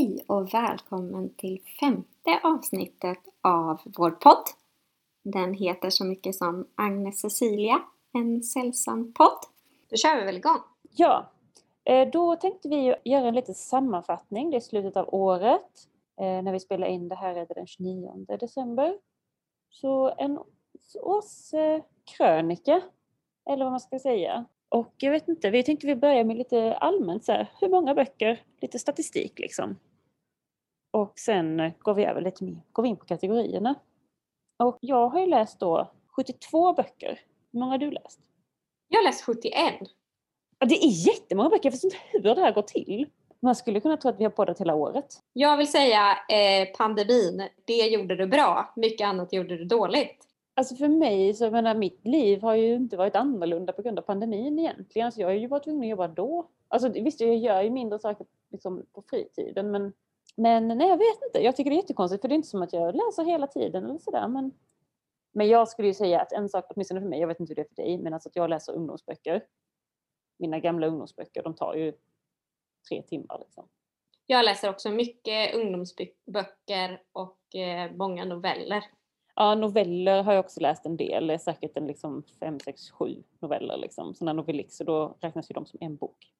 Hej och välkommen till femte avsnittet av vår podd. Den heter så mycket som Agnes Cecilia, en sällsam podd. Då kör vi väl igång? Ja, eh, då tänkte vi göra en liten sammanfattning. Det är slutet av året. Eh, när vi spelar in det här är det den 29 december. Så en årskrönika, eller vad man ska säga. Och jag vet inte, vi tänkte vi börja med lite allmänt så här, hur många böcker, lite statistik liksom. Och sen går vi över lite mer, går vi in på kategorierna. Och jag har ju läst då 72 böcker. Hur många har du läst? Jag har läst 71. Ja, det är jättemånga böcker, jag förstår inte hur det här går till. Man skulle kunna tro att vi har poddat hela året. Jag vill säga eh, pandemin, det gjorde du bra. Mycket annat gjorde du dåligt. Alltså för mig, så menar, mitt liv har ju inte varit annorlunda på grund av pandemin egentligen. Alltså jag har ju varit tvungen att jobba då. Alltså visst, jag gör ju mindre saker liksom, på fritiden men, men nej, jag vet inte. Jag tycker det är jättekonstigt för det är inte som att jag läser hela tiden eller sådär. Men, men jag skulle ju säga att en sak, åtminstone för mig, jag vet inte hur det är för dig, men alltså att jag läser ungdomsböcker. Mina gamla ungdomsböcker, de tar ju tre timmar. Liksom. Jag läser också mycket ungdomsböcker och eh, många noveller. Ja, noveller har jag också läst en del. Säkert en liksom fem, sex, sju noveller. Liksom. Sådana novellixer, då räknas ju de som en bok.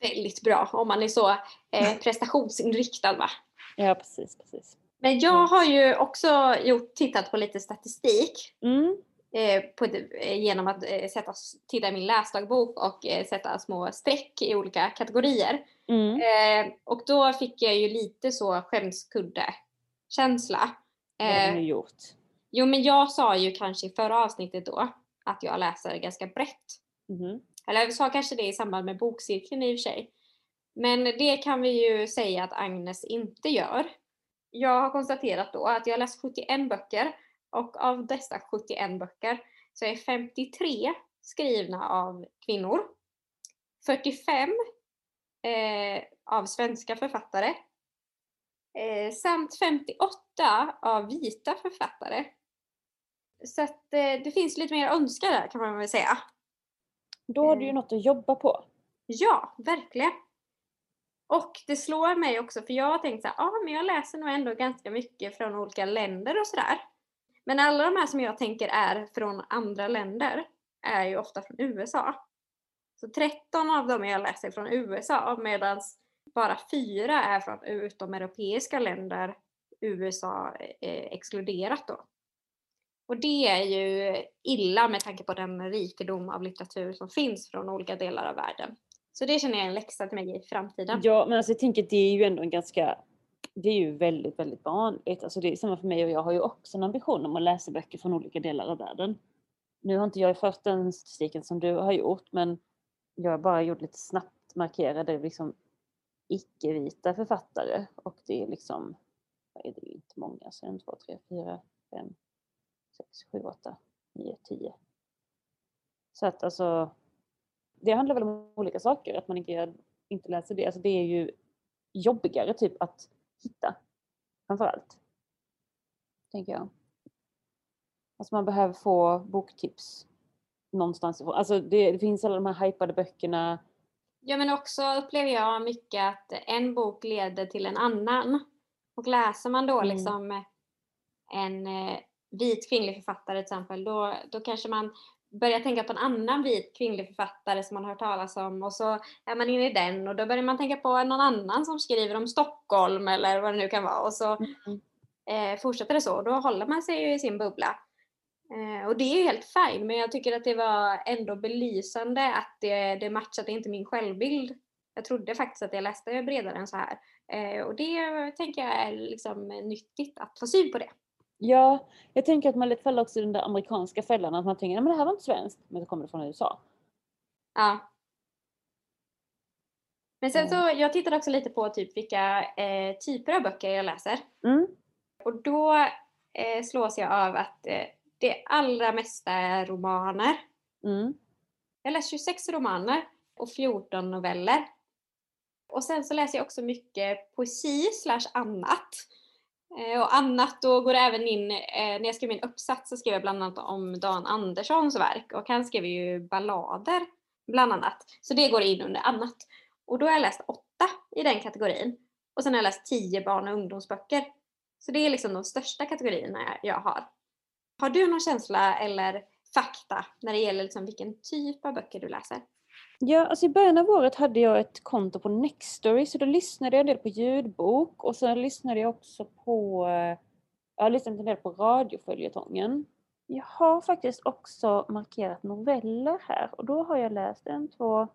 Väldigt bra om man är så eh, prestationsinriktad va? Ja, precis, precis. Men jag har ju också gjort, tittat på lite statistik. Mm. Eh, på, eh, genom att eh, sätta, titta i min läsdagbok och eh, sätta små streck i olika kategorier. Mm. Eh, och då fick jag ju lite så skämskudde-känsla. Vad har du gjort? Jo men jag sa ju kanske i förra avsnittet då att jag läser ganska brett. Mm. Eller jag sa kanske det i samband med bokcirkeln i och för sig. Men det kan vi ju säga att Agnes inte gör. Jag har konstaterat då att jag har läst 71 böcker och av dessa 71 böcker så är 53 skrivna av kvinnor. 45 eh, av svenska författare. Eh, samt 58 av vita författare. Så att eh, det finns lite mer att önska där kan man väl säga. Då har du ju Mm. något att jobba på. Ja, verkligen. Och det slår mig också för jag har tänkt så här, ja men jag läser nog ändå ganska mycket från olika länder och sådär. Men alla de här som jag tänker är från andra länder är ju ofta från USA. Så 13 av dem jag läser från USA medan bara fyra är från utomeuropeiska länder, USA eh, exkluderat då. Och det är ju illa med tanke på den rikedom av litteratur som finns från olika delar av världen. Så det känner jag är en läxa till mig i framtiden. Ja, men alltså jag tänker att det är ju ändå en ganska det är ju väldigt, väldigt vanligt. Alltså det är samma för mig och jag har ju också en ambition om att läsa böcker från olika delar av världen. Nu har inte jag fört den statistiken som du har gjort, men jag har bara gjort lite snabbt markerade liksom icke-vita författare och det är liksom, vad är det inte många, så en, två, tre, fyra, fem, sex, sju, åtta, nio, tio. Så att alltså, det handlar väl om olika saker, att man inte, inte läser det. Alltså det är ju jobbigare typ att hitta, framförallt. Tänker jag. Alltså man behöver få boktips någonstans ifrån. Alltså det, det finns alla de här hypade böckerna. Ja men också upplever jag mycket att en bok leder till en annan. Och läser man då Mm. liksom en eh, vit kvinnlig författare till exempel, då, då kanske man börjar tänka på en annan vit kvinnlig författare som man har hört talas om och så är man inne i den och då börjar man tänka på någon annan som skriver om Stockholm eller vad det nu kan vara och så Mm. eh, fortsätter det så och då håller man sig ju i sin bubbla. Eh, och det är ju helt fint men jag tycker att det var ändå belysande att det, det matchade inte min självbild. Jag trodde faktiskt att jag läste bredare än så här. Eh, och det tänker jag är liksom nyttigt att få syn på det. Ja, jag tänker att man lätt faller också i den där amerikanska fällan att man tänker att det här var inte svenskt, men så kommer det från USA. Ja. Men sen så, jag tittade också lite på typ vilka eh, typer av böcker jag läser. Mm. Och då eh, slås jag av att eh, det allra mesta är romaner. Mm. Jag läser 26 romaner och 14 noveller. Och sen så läser jag också mycket poesi slash annat. Eh, och annat, då går det även in, eh, när jag skrev min uppsats så skrev jag bland annat om Dan Anderssons verk och han skrev ju ballader bland annat. Så det går in under annat. Och då har jag läst åtta i den kategorin. Och sen har jag läst 10 barn och ungdomsböcker. Så det är liksom de största kategorierna jag har. Har du någon känsla eller fakta när det gäller liksom vilken typ av böcker du läser? Ja, alltså i början av året hade jag ett konto på Nextory så då lyssnade jag en del på ljudbok och sen lyssnade jag också på, eh, jag har lyssnat en del på radioföljetongen. Jag har faktiskt också markerat noveller här och då har jag läst en, två,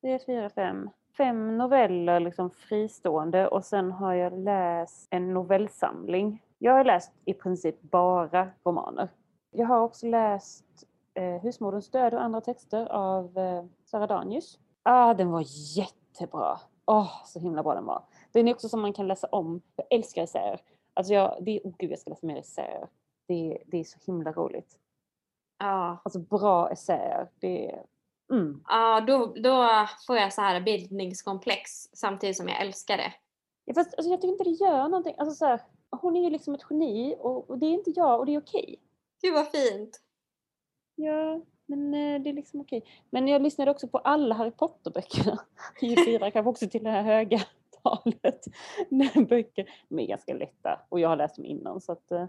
tre, fyra, fem, fem noveller liksom fristående och sen har jag läst en novellsamling. Jag har läst i princip bara romaner. Jag har också läst eh, Husmoderns död och andra texter av eh, Sara Danius. Ah, den var jättebra! Åh, oh, så himla bra den var. Den är också som man kan läsa om. Jag älskar essäer. Alltså jag, det är, oh gud jag ska läsa mer essäer. Det, det är så himla roligt. Ja. Alltså bra essäer. Det är, mm. Ja, då, då får jag så här bildningskomplex samtidigt som jag älskar det. Ja, fast alltså, jag tycker inte det gör någonting. Alltså, så här, hon är ju liksom ett geni och, och det är inte jag och det är okej. Okay. Gud vad fint! Ja, men eh, det är liksom okej. Men jag lyssnade också på alla Harry Potter-böckerna. Firar kanske också till det här höga talet. böcker. De är ganska lätta och jag har läst dem innan så att... Eh.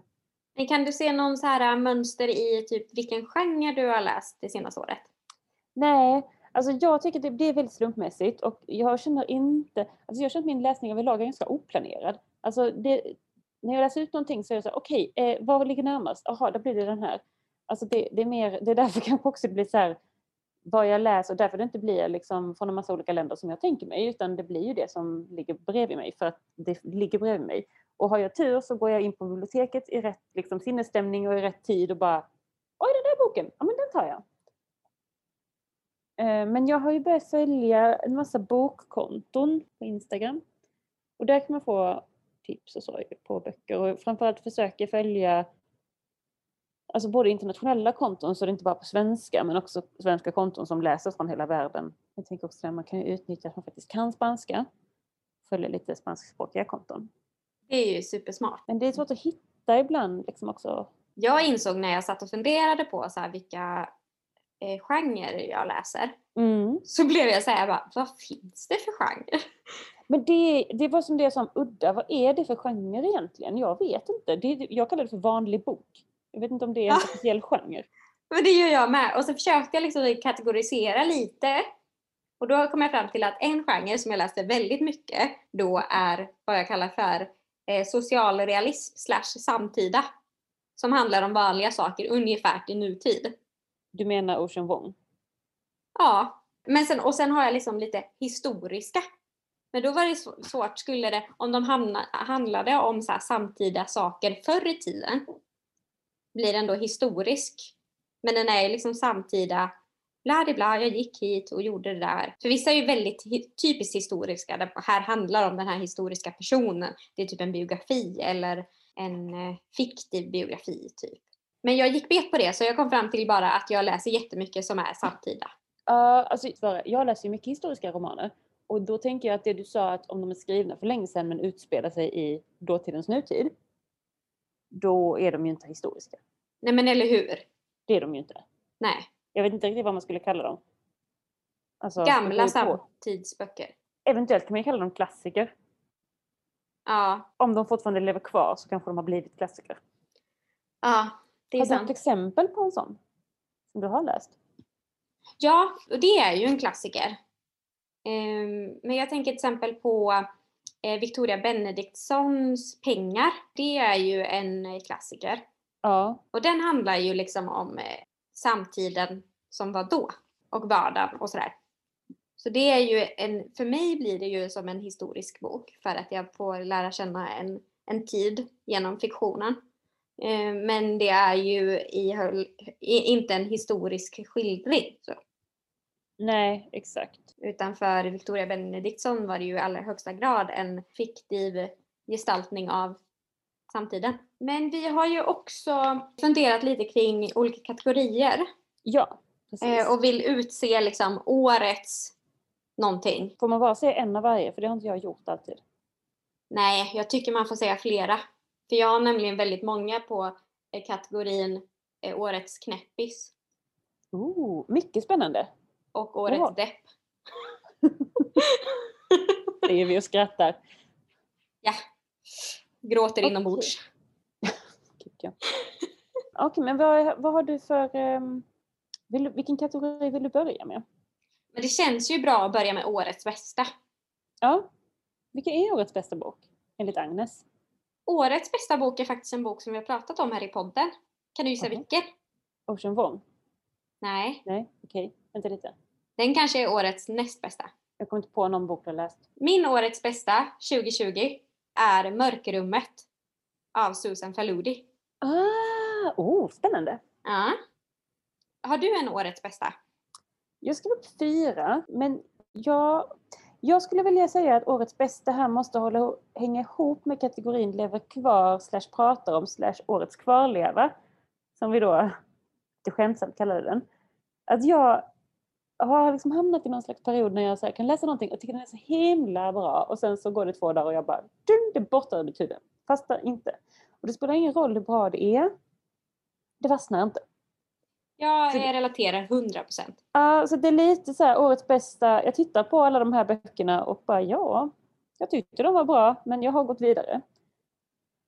Men kan du se någon så här äh, mönster i typ vilken genre du har läst det senaste året? Nej, alltså jag tycker det, det är väldigt slumpmässigt och jag känner inte... Alltså jag känner att min läsning överlag är ganska oplanerad. Alltså det, när jag läser ut någonting så är det så okej, okay, eh, vad ligger närmast? Jaha, då blir det den här. Alltså det, det, är mer, det är därför kanske också det blir så här vad jag läser och därför det inte blir liksom från en massa olika länder som jag tänker mig utan det blir ju det som ligger bredvid mig för att det ligger bredvid mig. Och har jag tur så går jag in på biblioteket i rätt liksom, sinnesstämning och i rätt tid och bara Oj, den där boken! Ja, men den tar jag. Eh, men jag har ju börjat följa en massa bokkonton på Instagram. Och där kan man få tips och så på böcker och framförallt försöker följa alltså både internationella konton, så det är inte bara på svenska, men också svenska konton som läser från hela världen. Jag tänker också att man kan utnyttja att man faktiskt kan spanska, följa lite spanskspråkiga konton. Det är ju supersmart. Men det är svårt att hitta ibland liksom också. Jag insåg när jag satt och funderade på så vilka eh, genrer jag läser, mm. så blev jag så bara, vad finns det för genre? Men det, det var som det som udda, vad är det för genre egentligen? Jag vet inte. Det, jag kallar det för vanlig bok. Jag vet inte om det är en speciell genre. Men det gör jag med. Och så försökte jag liksom kategorisera lite. Och då kom jag fram till att en genre som jag läste väldigt mycket då är vad jag kallar för eh, socialrealism slash samtida. Som handlar om vanliga saker ungefär i nutid. Du menar Ocean Wong? Ja. Men sen, och sen har jag liksom lite historiska. Men då var det svårt, skulle det, om de hamna, handlade om så samtida saker förr i tiden, blir ändå historisk. Men den är liksom samtida, bla bla, jag gick hit och gjorde det där. För vissa är ju väldigt typiskt historiska, där här handlar om den här historiska personen. Det är typ en biografi eller en eh, fiktiv biografi typ. Men jag gick bet på det så jag kom fram till bara att jag läser jättemycket som är samtida. Uh, alltså, jag läser ju mycket historiska romaner och då tänker jag att det du sa att om de är skrivna för länge sedan men utspelar sig i dåtidens nutid då är de ju inte historiska. Nej men eller hur? Det är de ju inte. Nej. Jag vet inte riktigt vad man skulle kalla dem. Alltså, Gamla samtidsböcker. Eventuellt kan man kalla dem klassiker. Ja. Om de fortfarande lever kvar så kanske de har blivit klassiker. Ja, det är har sant. du ett exempel på en sån? Som du har läst? Ja, och det är ju en klassiker. Um, men jag tänker till exempel på eh, Victoria Benediktssons Pengar. Det är ju en eh, klassiker. Ja. Och den handlar ju liksom om eh, samtiden som var då och vardagen och sådär. Så det är ju en, för mig blir det ju som en historisk bok för att jag får lära känna en, en tid genom fiktionen. Eh, men det är ju i, i, inte en historisk skildring. Så. Nej, exakt. Utan för Victoria Benediktsson var det ju i allra högsta grad en fiktiv gestaltning av samtiden. Men vi har ju också funderat lite kring olika kategorier. Ja, precis. Eh, och vill utse liksom årets någonting. Får man bara säga en av varje? För det har inte jag gjort alltid. Nej, jag tycker man får säga flera. För jag har nämligen väldigt många på eh, kategorin eh, Årets knäppis. Oh, mycket spännande. Och Årets oh. depp. Säger vi och skrattar. Ja. Gråter Okej. inombords. Okej, men vad, vad har du för... ehm, vill, vilken kategori vill du börja med? Men det känns ju bra att börja med årets bästa. Ja. Vilken är årets bästa bok? Enligt Agnes? Årets bästa bok är faktiskt en bok som vi har pratat om här i podden. Kan du gissa Jaha. vilken? Ocean Vuong? Nej, Nej, okej. Vänta lite. den kanske är årets näst bästa. Jag kommer inte på någon bok du har läst. Min årets bästa 2020 är Mörkrummet av Susan Faludi. Ah, oh, spännande. Ja. Har du en årets bästa? Jag skrev upp fyra, men jag, jag skulle vilja säga att årets bästa här måste hålla, hänga ihop med kategorin lever kvar slash pratar om slash årets kvarleva. Som vi då lite skämtsamt kallade den. Att jag har liksom hamnat i någon slags period när jag så här kan läsa någonting och tycker den är så himla bra och sen så går det två dagar och jag bara dun, det är borta ur mitt huvud. Fattar inte. Och det spelar ingen roll hur bra det är. Det fastnar inte. Jag det- eh, relaterar 100%. Ja, så det är lite så här årets bästa. Jag tittar på alla de här böckerna och bara ja, jag tyckte de var bra men jag har gått vidare.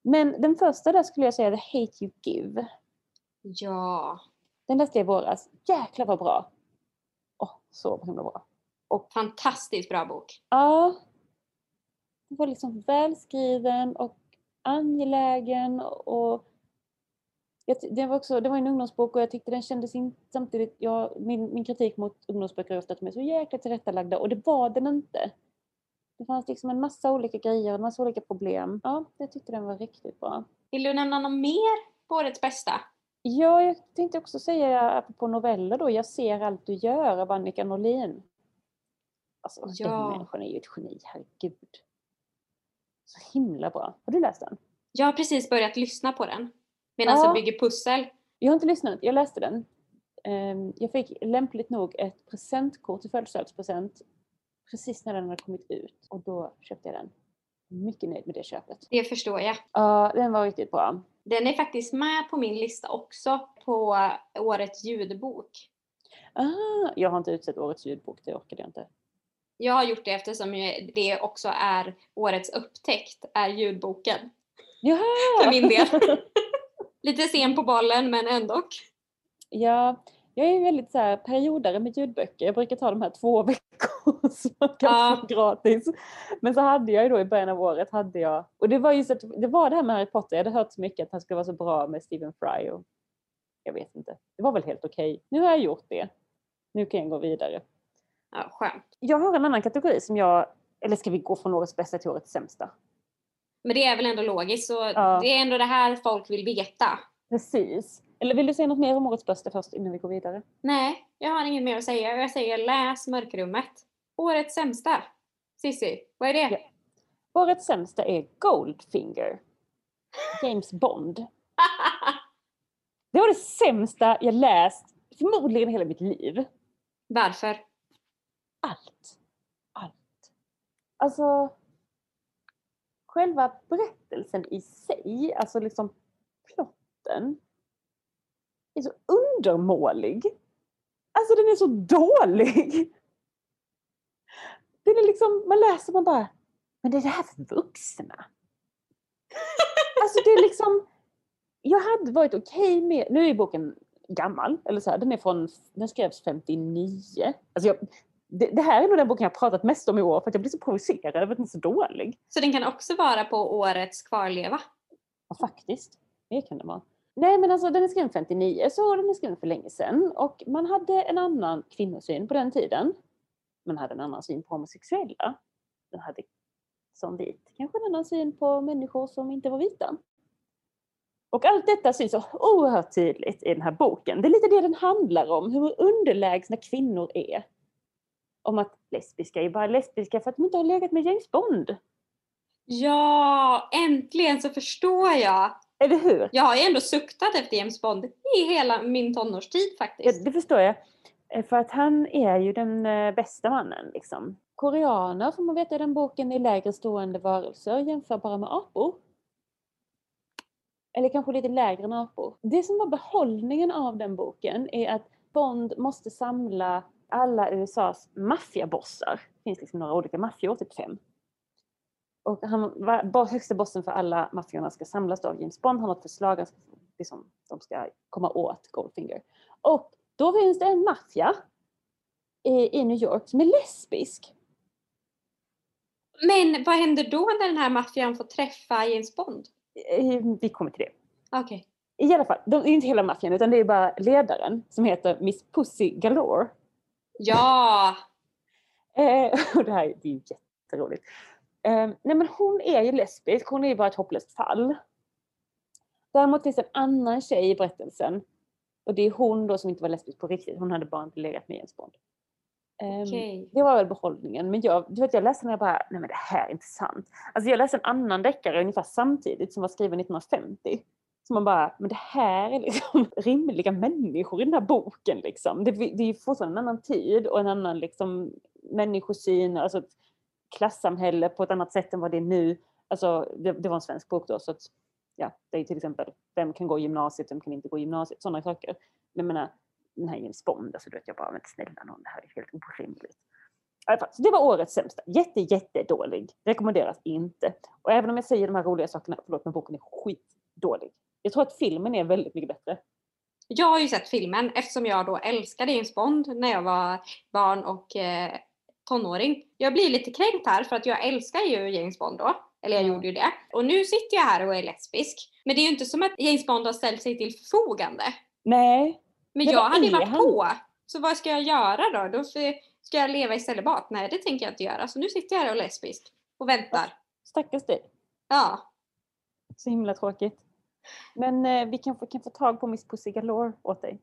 Men den första där skulle jag säga The Hate You Give. Ja. Den läste jag i våras. Jäklar vad bra! Så himla bra. Fantastiskt bra bok. Ja. Den var liksom välskriven och angelägen och det, var också, det var en ungdomsbok och jag tyckte den kändes in, samtidigt, jag, min, min kritik mot ungdomsböcker är ofta att de är så jäkla tillrättalagda och det var den inte. Det fanns liksom en massa olika grejer, en massa olika problem. Ja, jag tyckte den var riktigt bra. Vill du nämna något mer på årets bästa? Ja, jag tänkte också säga apropå noveller då, Jag ser allt du gör av Annika Norlin. Alltså Ja. den människan är ju ett geni, herregud. Så himla bra. Har du läst den? Jag har precis börjat lyssna på den. Medan Ja. jag bygger pussel. Jag har inte lyssnat, jag läste den. Ehm, Jag fick lämpligt nog ett presentkort i födelsedagspresent precis när den hade kommit ut och då köpte jag den. Mycket nöjd med det köpet. Det förstår jag. Ja, den var riktigt bra. Den är faktiskt med på min lista också på årets ljudbok. Ah, jag har inte utsett årets ljudbok, det orkade jag inte. Jag har gjort det eftersom det också är årets upptäckt, är ljudboken. Jaha! För min del. Lite sen på bollen men ändå. Ja, jag är väldigt så här, periodare med ljudböcker. Jag brukar ta de här två veckor som man kan Ja. få gratis. Men så hade jag ju då i början av året, hade jag, och det var just att, det var det här med Harry Potter, jag hade hört så mycket att han skulle vara så bra med Stephen Fry och jag vet inte. Det var väl helt okej. Nu har jag gjort det. Nu kan jag gå vidare. Ja, skönt. Jag har en annan kategori som jag, eller ska vi gå från årets bästa till årets sämsta? Men det är väl ändå logiskt så Ja. det är ändå det här folk vill veta. Precis. Eller vill du säga något mer om årets bästa först innan vi går vidare? Nej, jag har inget mer att säga. Jag säger läs Mörkrummet. Årets sämsta. Sissi, vad är det? Ja. Årets sämsta är Goldfinger. James Bond. Det var det sämsta jag läst förmodligen hela mitt liv. Varför? Allt. Allt. Alltså, själva berättelsen i sig, alltså liksom plotten, är så undermålig. Alltså den är så dålig. Den är liksom, man läser man bara, men det är det här för vuxna. Alltså det är liksom, jag hade varit okej med, nu är boken gammal, eller så här, den är från, den skrevs 59. Alltså jag, det, det här är nog den boken jag pratat mest om i år för att jag blir så provocerad över att den är så dålig. Så den kan också vara på årets kvarleva. Ja, faktiskt. Det kan det vara. Nej men alltså den är skriven 59 så den är skriven för länge sedan och man hade en annan kvinnosyn på den tiden. Man hade en annan syn på homosexuella. Man hade som vit kanske en annan syn på människor som inte var vita. Och allt detta syns så oerhört tydligt i den här boken. Det är lite det den handlar om, hur underlägsna kvinnor är. Om att lesbiska är bara lesbiska för att de inte har legat med James Bond. Ja, äntligen så förstår jag. Eller hur? Jag har ju ändå suktat efter James Bond i hela min tonårstid Ja, faktiskt. det förstår jag. Eh, för att han är ju den eh, bästa mannen. Liksom. Koreaner, får man veta i den boken, är lägre stående varelser jämförbara med apor. Eller kanske lite lägre än apor. Det som var behållningen av den boken är att Bond måste samla alla USAs maffiabossar. Det finns liksom några olika maffior, typ fem. Och han var, högsta bossen för alla maffiorna ska samlas då av James Bond. Han har ett förslag att liksom, de ska komma åt Goldfinger. Och då finns det en maffia i, i New York som är lesbisk. Men vad händer då när den här maffian får träffa James Bond? Eh, Vi kommer till det. Okej. I alla fall, de, det är inte hela maffian utan det är bara ledaren som heter Miss Pussy Galore. Ja! Eh, och det här är ju jätteroligt. Eh, nej men hon är ju lesbisk, hon är ju bara ett hopplöst fall. Däremot finns en annan tjej i berättelsen. Och det är hon då som inte var lesbisk på riktigt, hon hade bara inte legat med James Bond. Ehm, Okej. Det var väl behållningen. Men jag, du vet, jag läste den och jag bara, nej men det här är inte sant. Alltså jag läste en annan deckare ungefär samtidigt som var skriven 1950. Så man bara, men det här är liksom rimliga människor i den här boken liksom. Det, det är fortfarande en annan tid och en annan liksom människosyn, alltså ett klassamhälle på ett annat sätt än vad det är nu. Alltså det, det var en svensk bok då så ja, det är till exempel, vem kan gå i gymnasiet, vem kan inte gå i gymnasiet, sådana saker. Men jag menar, den här James Bond, alltså du vet jag bara, men snälla någon, det här är helt orimligt. Så det var årets sämsta. Jätte, jättedålig. Rekommenderas inte. Och även om jag säger de här roliga sakerna, förlåt men boken är skitdålig. Jag tror att filmen är väldigt mycket bättre. Jag har ju sett filmen eftersom jag då älskade James Bond när jag var barn och eh, tonåring. Jag blir lite kränkt här för att jag älskar ju James Bond då. Eller jag Ja. gjorde ju det. Och nu sitter jag här och är lesbisk. Men det är ju inte som att James Bond har ställt sig till förfogande. Nej, Men Men jag hade ju varit han? på. Så vad ska jag göra då? Då ska jag leva i celibat? Nej, det tänker jag inte göra. Så nu sitter jag här och är lesbisk. Och väntar. stackars dig. Ja. Så himla tråkigt. Men eh, vi kan få, kan få tag på Miss Pussy Galore åt dig.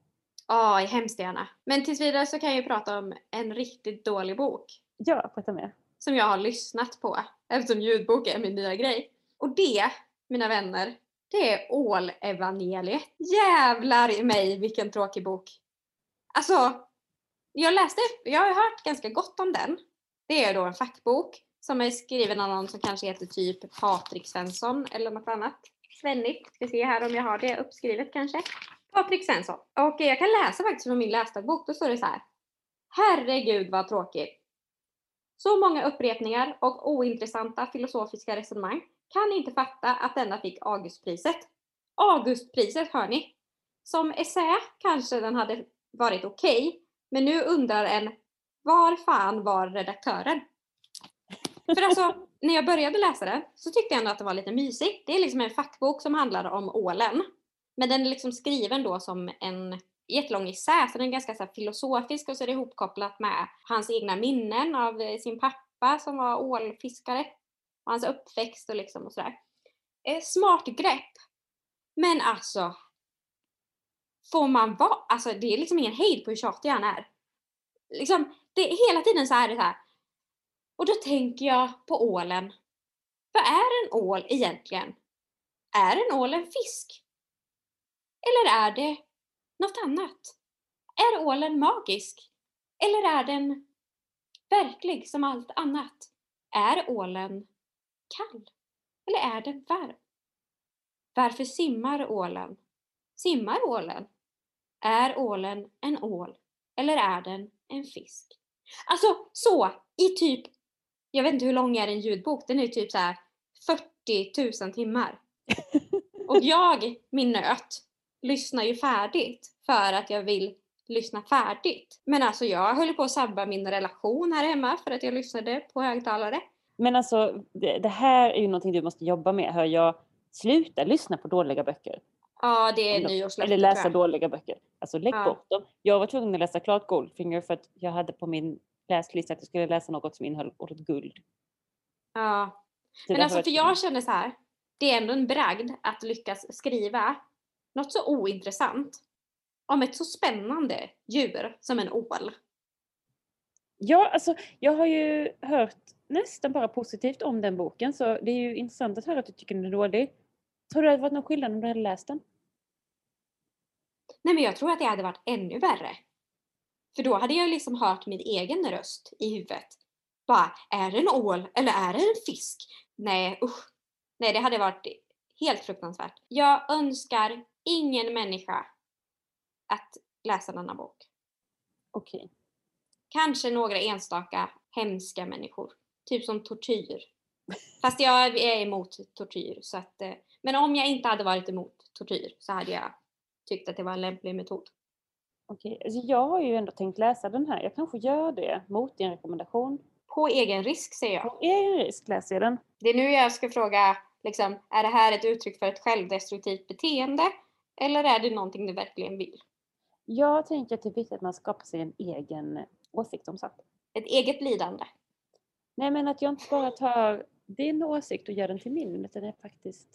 Ja, hemskt gärna. Men tills vidare så kan jag ju prata om en riktigt dålig bok. Ja, berätta mer som jag har lyssnat på eftersom ljudbok är min nya grej. Och det, mina vänner, det är Ålevangeliet. Jävlar i mig vilken tråkig bok. Alltså, jag läste, jag har hört ganska gott om den. Det är då en fackbok som är skriven av någon som kanske heter typ Patrik Svensson eller något annat. Svennigt. Ska se här om jag har det uppskrivet kanske. Patrik Svensson. Och jag kan läsa faktiskt från min läsdagbok. Då står det så här. Herregud vad tråkigt. Så många upprepningar och ointressanta filosofiska resonemang kan inte fatta att denna fick Augustpriset. Augustpriset hör ni! Som essä kanske den hade varit okej, men nu undrar en var fan var redaktören? För alltså, när jag började läsa den så tyckte jag ändå att det var lite mysigt. Det är liksom en fackbok som handlar om ålen. Men den är liksom skriven då som en jättelång essä, så den är ganska så här filosofisk och så är det ihopkopplat med hans egna minnen av eh, sin pappa som var ålfiskare. Och hans uppväxt och liksom och sådär. Eh, smart grepp. Men alltså. Får man vara, alltså det är liksom ingen hejd på hur tjatig han är. Liksom, det är hela tiden så är det så här. Och då tänker jag på ålen. Vad är en ål egentligen? Är en ål en fisk? Eller är det något annat? Är ålen magisk? Eller är den verklig som allt annat? Är ålen kall? Eller är den varm? Varför simmar ålen? Simmar ålen? Är ålen en ål? Eller är den en fisk? Alltså så, i typ, jag vet inte hur lång är en ljudbok, den är typ så här 40 000 timmar. Och jag, min nöt, lyssnar ju färdigt för att jag vill lyssna färdigt. Men alltså jag höll på att sabba min relation här hemma för att jag lyssnade på högtalare. Men alltså, det, det här är ju någonting du måste jobba med, hör jag. Sluta lyssna på dåliga böcker. Ja, det är Eller- nyårslöfte Eller läsa dåliga böcker. Alltså lägg Ja. bort dem. Jag var tvungen att läsa klart Goldfinger för att jag hade på min läslista att jag skulle läsa något som innehöll ordet guld. Ja. Så Men alltså för jag känner så här. Det är ändå en bragd att lyckas skriva något så ointressant om ett så spännande djur som en ål. Ja, alltså jag har ju hört nästan bara positivt om den boken så det är ju intressant att höra att du tycker den är dålig. Tror du det hade varit någon skillnad om du hade läst den? Nej men jag tror att det hade varit ännu värre. För då hade jag liksom hört min egen röst i huvudet. Bara, är det en ål eller är det en fisk? Nej usch. Nej det hade varit helt fruktansvärt. Jag önskar ingen människa att läsa denna bok. Okej. Kanske några enstaka hemska människor. Typ som tortyr. Fast jag är emot tortyr. Så att, eh, men om jag inte hade varit emot tortyr så hade jag tyckt att det var en lämplig metod. Okej, alltså jag har ju ändå tänkt läsa den här. Jag kanske gör det mot din rekommendation. På egen risk säger jag. På egen risk läser jag den. Det är nu jag ska fråga, liksom, är det här ett uttryck för ett självdestruktivt beteende? Eller är det någonting du verkligen vill? Jag tänker att det är viktigt att man skapar sig en egen åsikt om saker. Ett eget lidande? Nej men att jag inte bara tar din åsikt och gör den till min utan jag faktiskt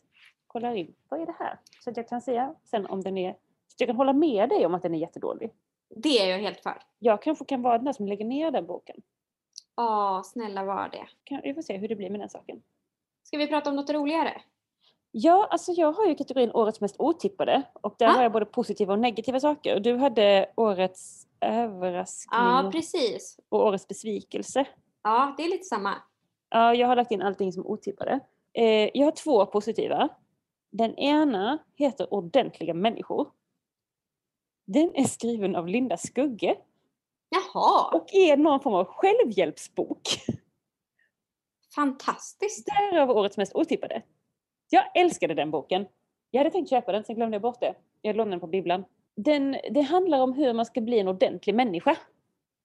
kollar in, vad är det här? Så att jag kan säga sen om den är, så att jag kan hålla med dig om att den är jättedålig. Det är jag helt för. Jag kanske kan vara den där som lägger ner den boken. Ja, snälla var det. Kan, vi får se hur det blir med den saken. Ska vi prata om något roligare? Ja, alltså jag har ju kategorin årets mest otippade och där Ah. har jag både positiva och negativa saker. Du hade årets överraskning Ja, precis. och årets besvikelse. Ja, det är lite samma. Ja, jag har lagt in allting som otippade. Eh, jag har två positiva. Den ena heter Ordentliga människor. Den är skriven av Linda Skugge Jaha, och är någon form av självhjälpsbok. fantastiskt. Därav årets mest otippade. Jag älskade den boken. Jag hade tänkt köpa den, sen glömde jag bort det. Jag lånade den på bibblan. Den, det handlar om hur man ska bli en ordentlig människa.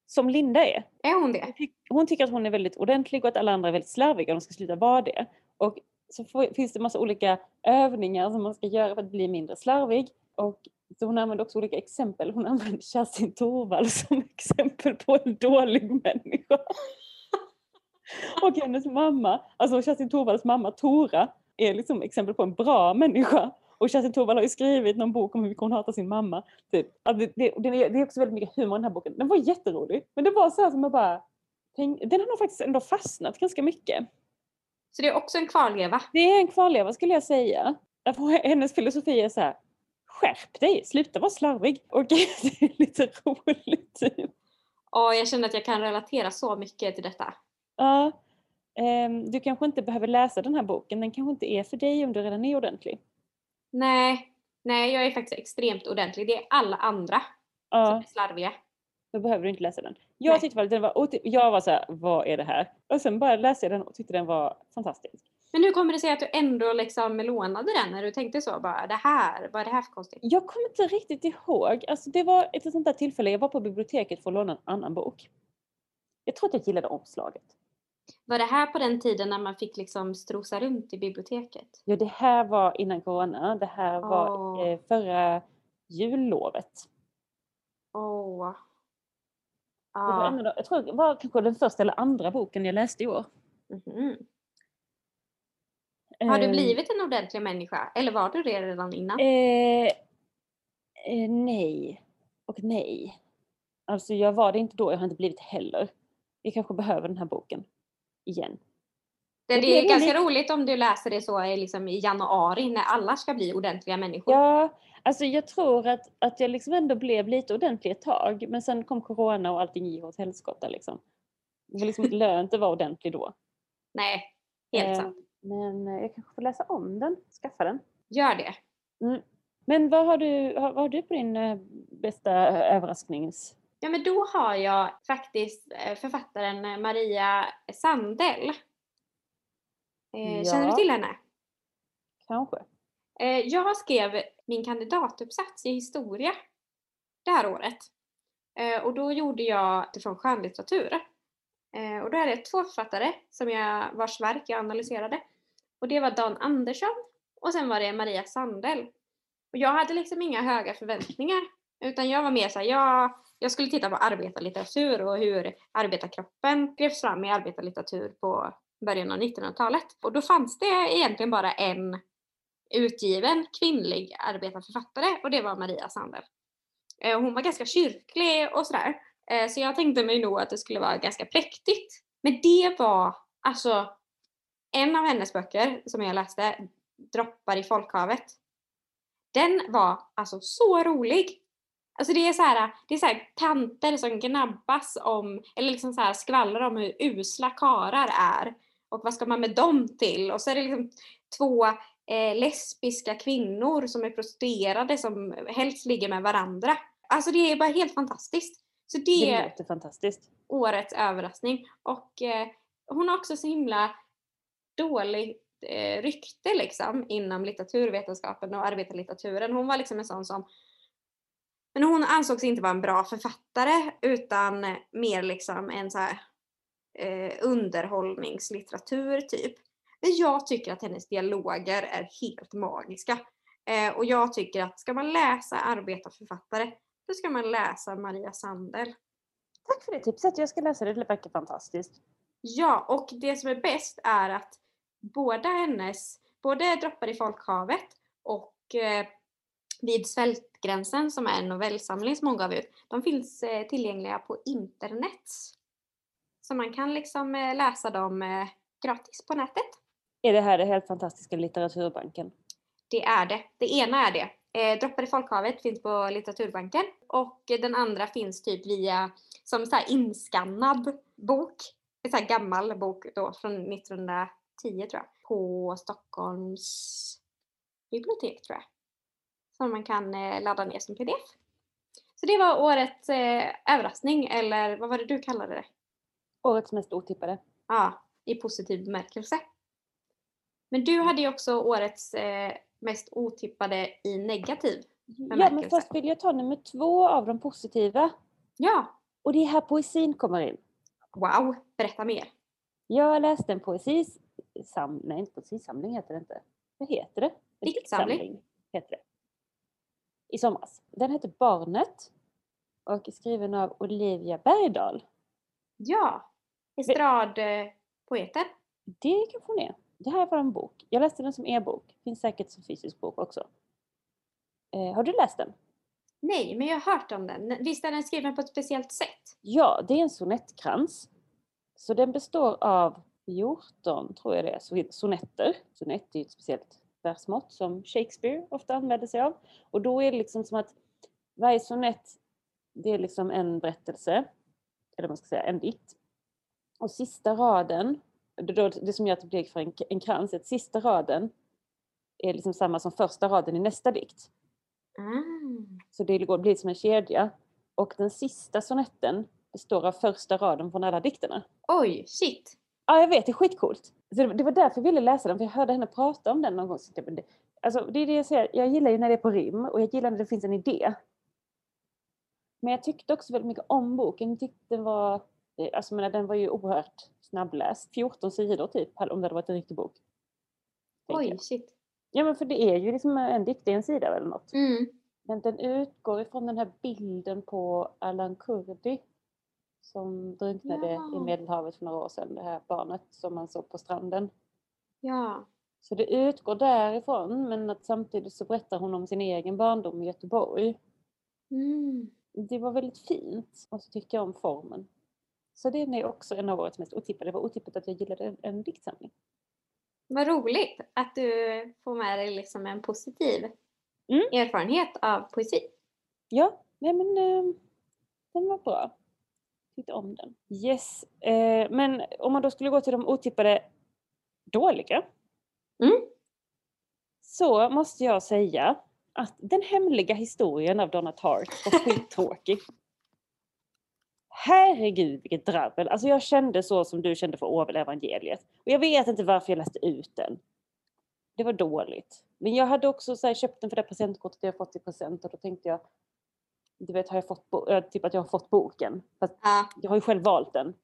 Som Linda är. Är hon det? Hon tyck- Hon tycker att hon är väldigt ordentlig och att alla andra är väldigt slarviga och de ska sluta vara det. Och så får, finns det massa olika övningar som man ska göra för att bli mindre slarvig. Och så hon använder också olika exempel. Hon använder Kerstin Thorvall som exempel på en dålig människa. Och hennes mamma, alltså Kerstin Thorvalls mamma Tora, är liksom exempel på en bra människa. Och Kerstin Thorvall har ju skrivit någon bok om hur mycket hon hatar sin mamma. Typ. Det, det, det, är, det är också väldigt mycket humor i den här boken. Den var jätterolig. Men det var så här som jag bara... tänk- Den har nog faktiskt ändå fastnat ganska mycket. Så det är också en kvarleva. Det är en kvarleva skulle jag säga. Hennes filosofi är så här. Skärp dig, sluta vara slarvig. Och det är lite roligt. Typ. Och jag känner att jag kan relatera så mycket till detta. Ja, ehm, du kanske inte behöver läsa den här boken. Den kanske inte är för dig om du redan är ordentlig. Nej, nej, jag är faktiskt extremt ordentlig. Det är alla andra som Ja, är slarviga. då behöver du inte läsa den. Jag Nej. tyckte faktiskt den var, jag var så här, vad är det här? Och sen bara läste jag den och tyckte den var fantastisk. Men hur kommer det sig att du ändå liksom lånade den när du tänkte så? Bara, det här, vad är det här för konstigt? Jag kommer inte riktigt ihåg. Alltså det var ett sånt där tillfälle, jag var på biblioteket för att låna en annan bok. Jag tror att jag gillade omslaget. Var det här på den tiden när man fick liksom strosa runt i biblioteket? Ja, det här var innan corona. Det här var eh, förra jullovet. Åh. Det var en Ja. av de, jag tror det var kanske den första eller andra boken jag läste i år. Mhm. Har du Ehm, blivit en ordentlig människa? Eller var du det redan innan? Eh, eh, nej och nej. Alltså jag var det inte då, jag har inte blivit heller. Vi kanske behöver den här boken igen. det, det det är ganska lite- roligt om du läser det så i liksom i januari när alla ska bli ordentliga människor. Ja, alltså jag tror att, att jag liksom ändå blev lite ordentlig ett tag. Men sen kom corona och allting gick åt helskotta liksom. Det var liksom inte lönt att vara ordentlig då. Nej, helt Eh, sant. Men eh, jag kanske får läsa om den, skaffa den. Gör det. Mm. Men vad har du, har, vad har du på din eh, bästa eh, överrasknings... Ja, men då har jag faktiskt eh, författaren Maria Sandell. Eh, Känner du Ja. till henne? Kanske? Eh, Jag skrev min kandidatuppsats i historia det här året. Och då gjorde jag det från skönlitteratur. Och då är det två författare som jag, vars verk jag analyserade. Och det var Dan Andersson och sen var det Maria Sandell. Och jag hade liksom inga höga förväntningar. Utan jag var mer såhär, jag, jag skulle titta på arbetarlitteratur och hur arbetarkroppen skrevs fram i arbetarlitteratur på början av 1900-talet. Och då fanns det egentligen bara en utgiven kvinnlig arbetarförfattare och det var Maria Sandel. Eh, hon var ganska kyrklig och sådär. Eh, så jag tänkte mig nog att det skulle vara ganska präktigt. Men det var alltså en av hennes böcker som jag läste, Droppar i folkhavet. Den var alltså så rolig. Alltså det är så här, det är så här tanter som gnabbas om, eller liksom så här skvallrar om hur usla karar är. Och vad ska man med dem till? Och så är det liksom två eh, lesbiska kvinnor som är prostituerade som helst ligger med varandra. Alltså det är bara helt fantastiskt. Så det, Det är fantastiskt. årets överraskning. Och eh, hon har också så himla dåligt eh, rykte liksom inom litteraturvetenskapen och arbetarlitteraturen. Hon var liksom en sån som men hon ansågs inte vara en bra författare utan mer liksom en så här, eh, underhållningslitteratur typ. Men jag tycker att hennes dialoger är helt magiska. Eh, och jag tycker att ska man läsa arbetarförfattare, då ska man läsa Maria Sandel. Tack för det tipset, jag ska läsa det, det verkar fantastiskt. Ja, och det som är bäst är att båda hennes, både Droppar i folkhavet och eh, Vid svältgränsen som är en novellsamling som hon gav ut, de finns eh, tillgängliga på internet. Så man kan liksom eh, läsa dem eh, gratis på nätet. Är det här det helt fantastiska litteraturbanken? Det är det. Det ena är det. Eh, Droppar i folkhavet finns på Litteraturbanken och den andra finns typ via som så här inskannad bok. En så här gammal bok då från 1910 tror jag. På Stockholms bibliotek tror jag. Som man kan eh, ladda ner som pdf. Så det var årets eh, överraskning eller vad var det du kallade det? Årets mest otippade. Ja, i positiv bemärkelse. Men du hade ju också årets eh, mest otippade i negativ Ja, men bemärkelse. först vill jag ta nummer två av de positiva. Ja, Och det är här poesin kommer in. wow, berätta mer. Jag läste en poesisamling, nej inte poesisamling heter det inte. Vad heter det? En Diktsamling. heter det. I somras. Den heter Barnet och är skriven av Olivia Bergdahl. Ja, estradpoeter. Det kanske hon är. Det här var en bok. Jag läste den som e-bok. Finns säkert som fysisk bok också. Eh, har du läst den? Nej, men jag har hört om den. Visst är den skriven på ett speciellt sätt? Ja, det är en sonettkrans. Så den består av 14, tror jag det är, so- sonetter. Sonett är ju ett speciellt versmått som Shakespeare ofta använder sig av. Och då är det liksom som att varje sonett, det är liksom en berättelse, eller man ska säga en dikt. Och sista raden, det, som gör att det blir för en, en krans, att sista raden är liksom samma som första raden i nästa dikt. Ah. Så det går- blir som en kedja. Och den sista sonetten består av första raden från alla dikterna. Oj, shit. Ja, jag vet, det är skitcoolt. Så det, var därför jag ville läsa den, för jag hörde henne prata om den någon gång. Alltså, det är det jag säger, jag gillar ju när det är på rim och jag gillar när det finns en idé. Men jag tyckte också väldigt mycket om boken. Jag tyckte den var, eh, alltså menar, den var ju oerhört snabbläst. 14 sidor typ, om det hade varit en riktig bok. Oj, jag. shit. Ja men för det är ju liksom en dikt i en sida eller något. Mm. Men den utgår ifrån den här bilden på Alan Kurdi som drunknade Ja. i Medelhavet för några år sedan, det här barnet som man såg på stranden. Ja. Så det utgår därifrån men att samtidigt så berättar hon om sin egen barndom i Göteborg. Mm. Det var väldigt fint och så tycker jag om formen. Så det är också en av årets mest otippade. Det var otippat att jag gillade en, en diktsamling. Vad roligt att du får med dig liksom en positiv Mm. erfarenhet av poesi. Ja, nej men eh, den var bra. Tyckte om den. Yes, eh, men om man då skulle gå till de otippade dåliga. Mm. Så måste jag säga att den hemliga historien av Donna Tartt var skittråkig. Herregud vilket drabbel. Alltså jag kände så som du kände för Orwell evangeliet. Och jag vet inte varför jag läste ut den. Det var dåligt. Men jag hade också så här, köpt den för det presentkortet jag fått i present och då tänkte jag, du vet, har jag fått, äh, typ att jag har fått boken. Fast Ja. jag har ju själv valt den.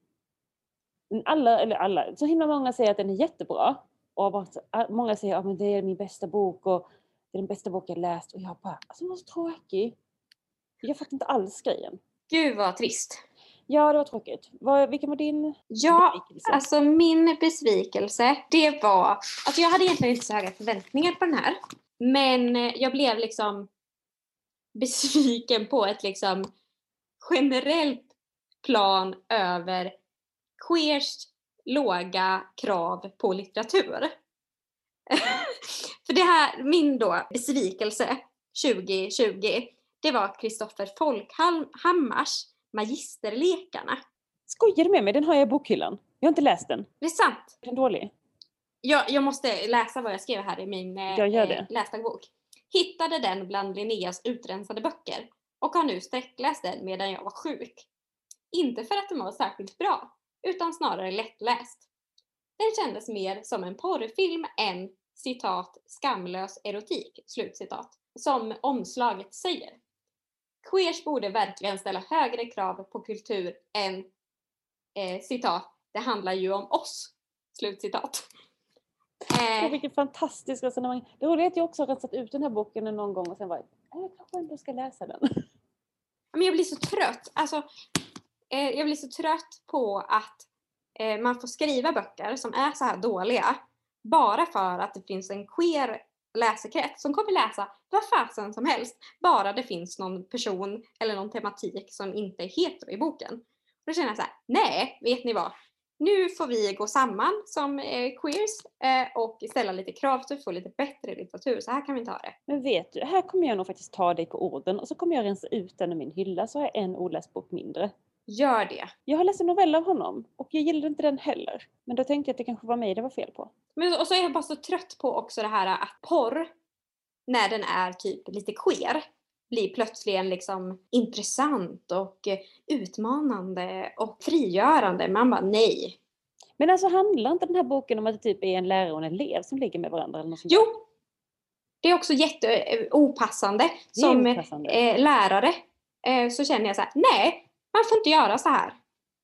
Men alla, eller alla, så himla många säger att den är jättebra. Och ah, många säger att det är min bästa bok och det är den bästa bok jag läst. Och jag bara, alltså den var så tråkig. Jag fattar inte alls grejen. Gud vad trist. Ja, det var tråkigt. Vad, vilken var din Ja, besvikelse? alltså min besvikelse, det var... Alltså jag hade egentligen inte så höga förväntningar på den här. Men eh, jag blev liksom besviken på ett liksom generellt plan över queers låga krav på litteratur. För det här, min då besvikelse 2020, det var Kristoffer Folkhammars Magisterlekarna. Skojar du med mig? Den har jag i bokhyllan. Jag har inte läst den. Det är sant. Är den dålig? Jag, jag måste läsa vad jag skrev här i min eh, Jag eh, läsdagbok. Hittade den bland Linneas utrensade böcker och har nu sträckläst den medan jag var sjuk. Inte för att den var särskilt bra, utan snarare lättläst. Den kändes mer som en porrfilm än citat skamlös erotik, slutcitat, som omslaget säger. Queers borde verkligen ställa högre krav på kultur än eh, citat, det handlar ju om oss, slutcitat. Eh, vilket fantastiskt resonemang. Det roliga är att jag också har rensat ut den här boken någon gång och sen var jag, "Äh, jag kanske ändå ska läsa den. men jag blir så trött. Alltså, eh, jag blir så trött på att eh, man får skriva böcker som är så här dåliga bara för att det finns en queer läsekrets som kommer läsa vad fasen som helst bara det finns någon person eller någon tematik som inte är hetero i boken. Och då känner jag så här, nej, vet ni vad? Nu får vi gå samman som eh, queers eh, och ställa lite krav så att vi får lite bättre litteratur. Så här kan vi inte ha det. Men vet du, här kommer jag nog faktiskt ta dig på orden och så kommer jag rensa ut den ur min hylla så har jag en oläst bok mindre. Gör det. Jag har läst en novell av honom och jag gillade inte den heller. Men då tänkte jag att det kanske var mig det var fel på. Men, och så är jag bara så trött på också det här att porr, när den är typ lite queer, blir plötsligen liksom intressant och eh, utmanande och frigörande. Man bara nej. Men alltså handlar inte den här boken om att det typ är en lärare och en elev som ligger med varandra eller något sånt Jo! Det är också jätte eh, Som opassande. eh, lärare eh, så känner jag så här, nej, man får inte göra så här.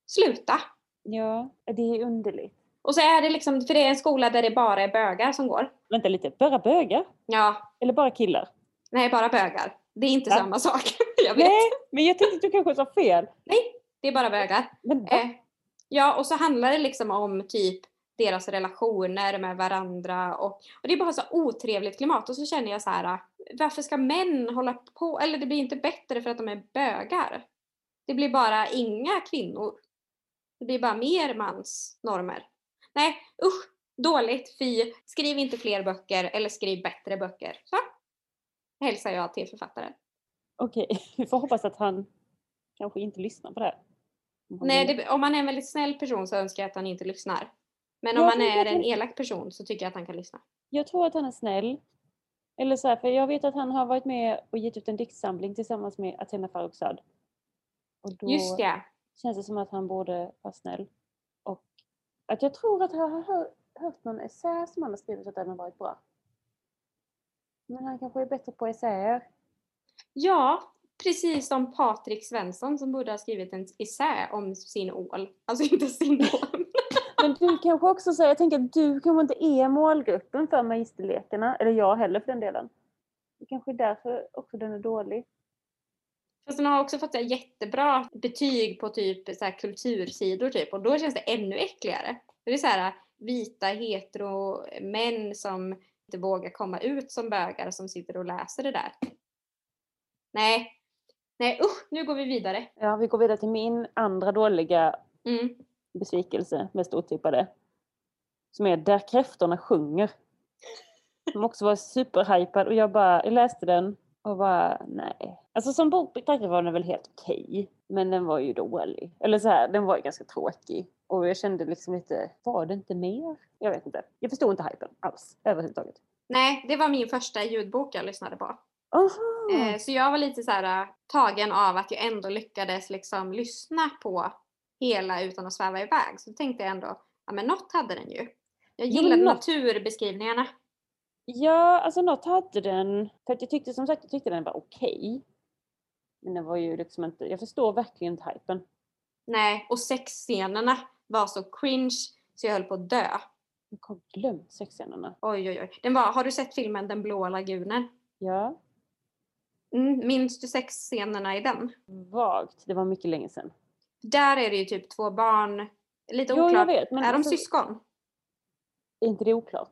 Sluta! Ja, det är underligt. Och så är det liksom, för det är en skola där det bara är bögar som går. Vänta lite, bara bögar? Ja, Eller bara killar? nej bara bögar. Det är inte Va? samma sak. jag vet. Nej, men jag tänkte att du kanske sa fel. Det är bara bögar. Men? Eh, ja, och så handlar det liksom om typ deras relationer med varandra och, och det är bara så otrevligt klimat och så känner jag så här varför ska män hålla på, eller det blir inte bättre för att de är bögar. Det blir bara inga kvinnor. Det blir bara mer mansnormer. Nej, usch, dåligt, fy. Skriv inte fler böcker eller skriv bättre böcker. Så hälsar jag till författaren. Okej, vi får hoppas att han kanske inte lyssnar på det här. Om han Nej, det, om man är en väldigt snäll person så önskar jag att han inte lyssnar. Men om man men är en elak person så tycker jag att han kan lyssna. Jag tror att han är snäll. Eller så här, för jag vet att han har varit med och gett ut en diktsamling tillsammans med Athena Farrokhzad. Och då Just det. känns det som att han borde vara snäll. Och att jag tror att jag har hört, hört någon essä som han har skrivit att den har varit bra. Men han kanske är bättre på essäer. Ja, precis som Patrik Svensson som borde ha skrivit en essä om sin ål. Alltså inte sin ål. Men du kanske också säger, jag tänker att du kanske inte är målgruppen för magisterlekarna. Eller jag heller för den delen. Det kanske är därför också den är dålig. Fast den har också fått här jättebra betyg på typ så här kultursidor typ och då känns det ännu äckligare. Det är så här vita hetero män som inte vågar komma ut som bögar som sitter och läser det där. Nej. Nej usch, nu går vi vidare. Ja, vi går vidare till min andra dåliga Mm. besvikelse, mest otippade. Som är Där kräftorna sjunger. Som också var superhypad och jag bara, jag läste den och bara nej. Alltså som bok betraktad var den väl helt okej. men den var ju dålig. Eller så här, den var ju ganska tråkig. Och jag kände liksom lite, var det inte mer? Jag vet inte. Jag förstod inte hypen alls överhuvudtaget. Nej, det var min första ljudbok jag lyssnade på. Eh, så jag var lite så här äh, tagen av att jag ändå lyckades liksom lyssna på hela utan att sväva iväg. Så tänkte jag ändå, ja men något hade den ju. Jag Jo, gillade något- naturbeskrivningarna. Ja, alltså något hade den. För att jag tyckte som sagt, jag tyckte den var okej. Men den var ju liksom inte, jag förstår verkligen inte hypen. Nej, och sexscenerna var så cringe så jag höll på att dö. Jag har glömt sexscenerna. Oj, oj, oj. Den var, har du sett filmen Den blåa lagunen? Ja, Mm, minns du sexscenerna i den? vagt. Det var mycket länge sedan. Där är det ju typ två barn, lite Jo, jag oklart. vet. Är de alltså, syskon? Är inte det oklart?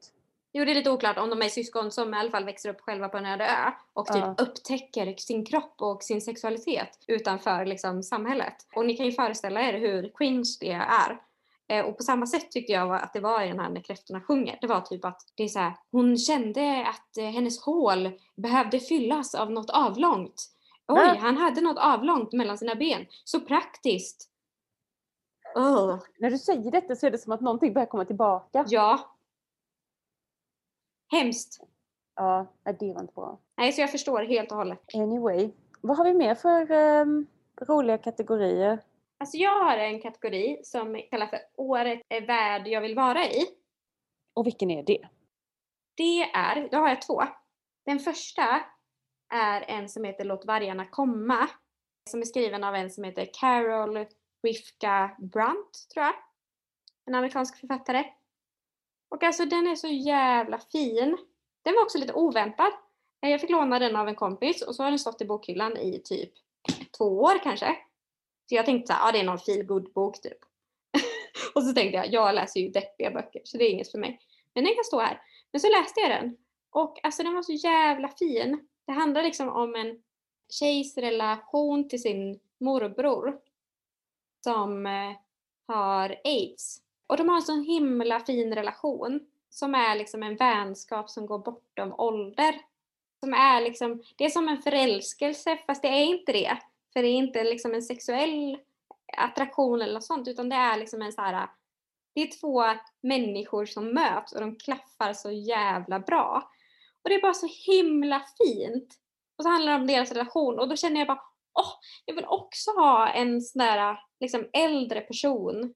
Jo, det är lite oklart om de är syskon som i alla fall växer upp själva på en öde ö och typ Ja. upptäcker sin kropp och sin sexualitet utanför liksom, samhället. Och ni kan ju föreställa er hur cringe det är. Eh, och på samma sätt tyckte jag att det var i den här När kräftorna sjunger. Det var typ att det är så här, hon kände att eh, hennes hål behövde fyllas av något avlångt. Oj, Va? han hade något avlångt mellan sina ben. Så praktiskt. Ugh. När du säger detta så är det som att någonting börjar komma tillbaka. Ja. Hemskt. Ja, det var inte bra. Nej, så jag förstår helt och hållet. Anyway, vad har vi mer för ehm, roliga kategorier? Alltså jag har en kategori som kallas för Året är värld jag vill vara i. Och vilken är det? Det är, då har jag två. Den första är en som heter Låt vargarna komma. Som är skriven av en som heter Carol Rifka Brunt, tror jag. En amerikansk författare. Och alltså den är så jävla fin. Den var också lite oväntad. Eh, jag fick låna den av en kompis och så har den stått i bokhyllan i typ två år kanske. Så jag tänkte såhär, ja det är någon feel good bok typ. och så tänkte jag, jag läser ju deppiga böcker så det är inget för mig. Men den kan stå här. Men så läste jag den och alltså den var så jävla fin. Det handlar liksom om en tjejs relation till sin morbror som eh, har aids. Och de har en sån himla fin relation som är liksom en vänskap som går bortom ålder. Som är liksom, det är som en förälskelse fast det är inte det. För det är inte liksom en sexuell attraktion eller något sånt utan det är liksom en så här. Det är två människor som möts och de klaffar så jävla bra. Och det är bara så himla fint. Och så handlar det om deras relation och då känner jag bara åh, jag vill också ha en sån där liksom äldre person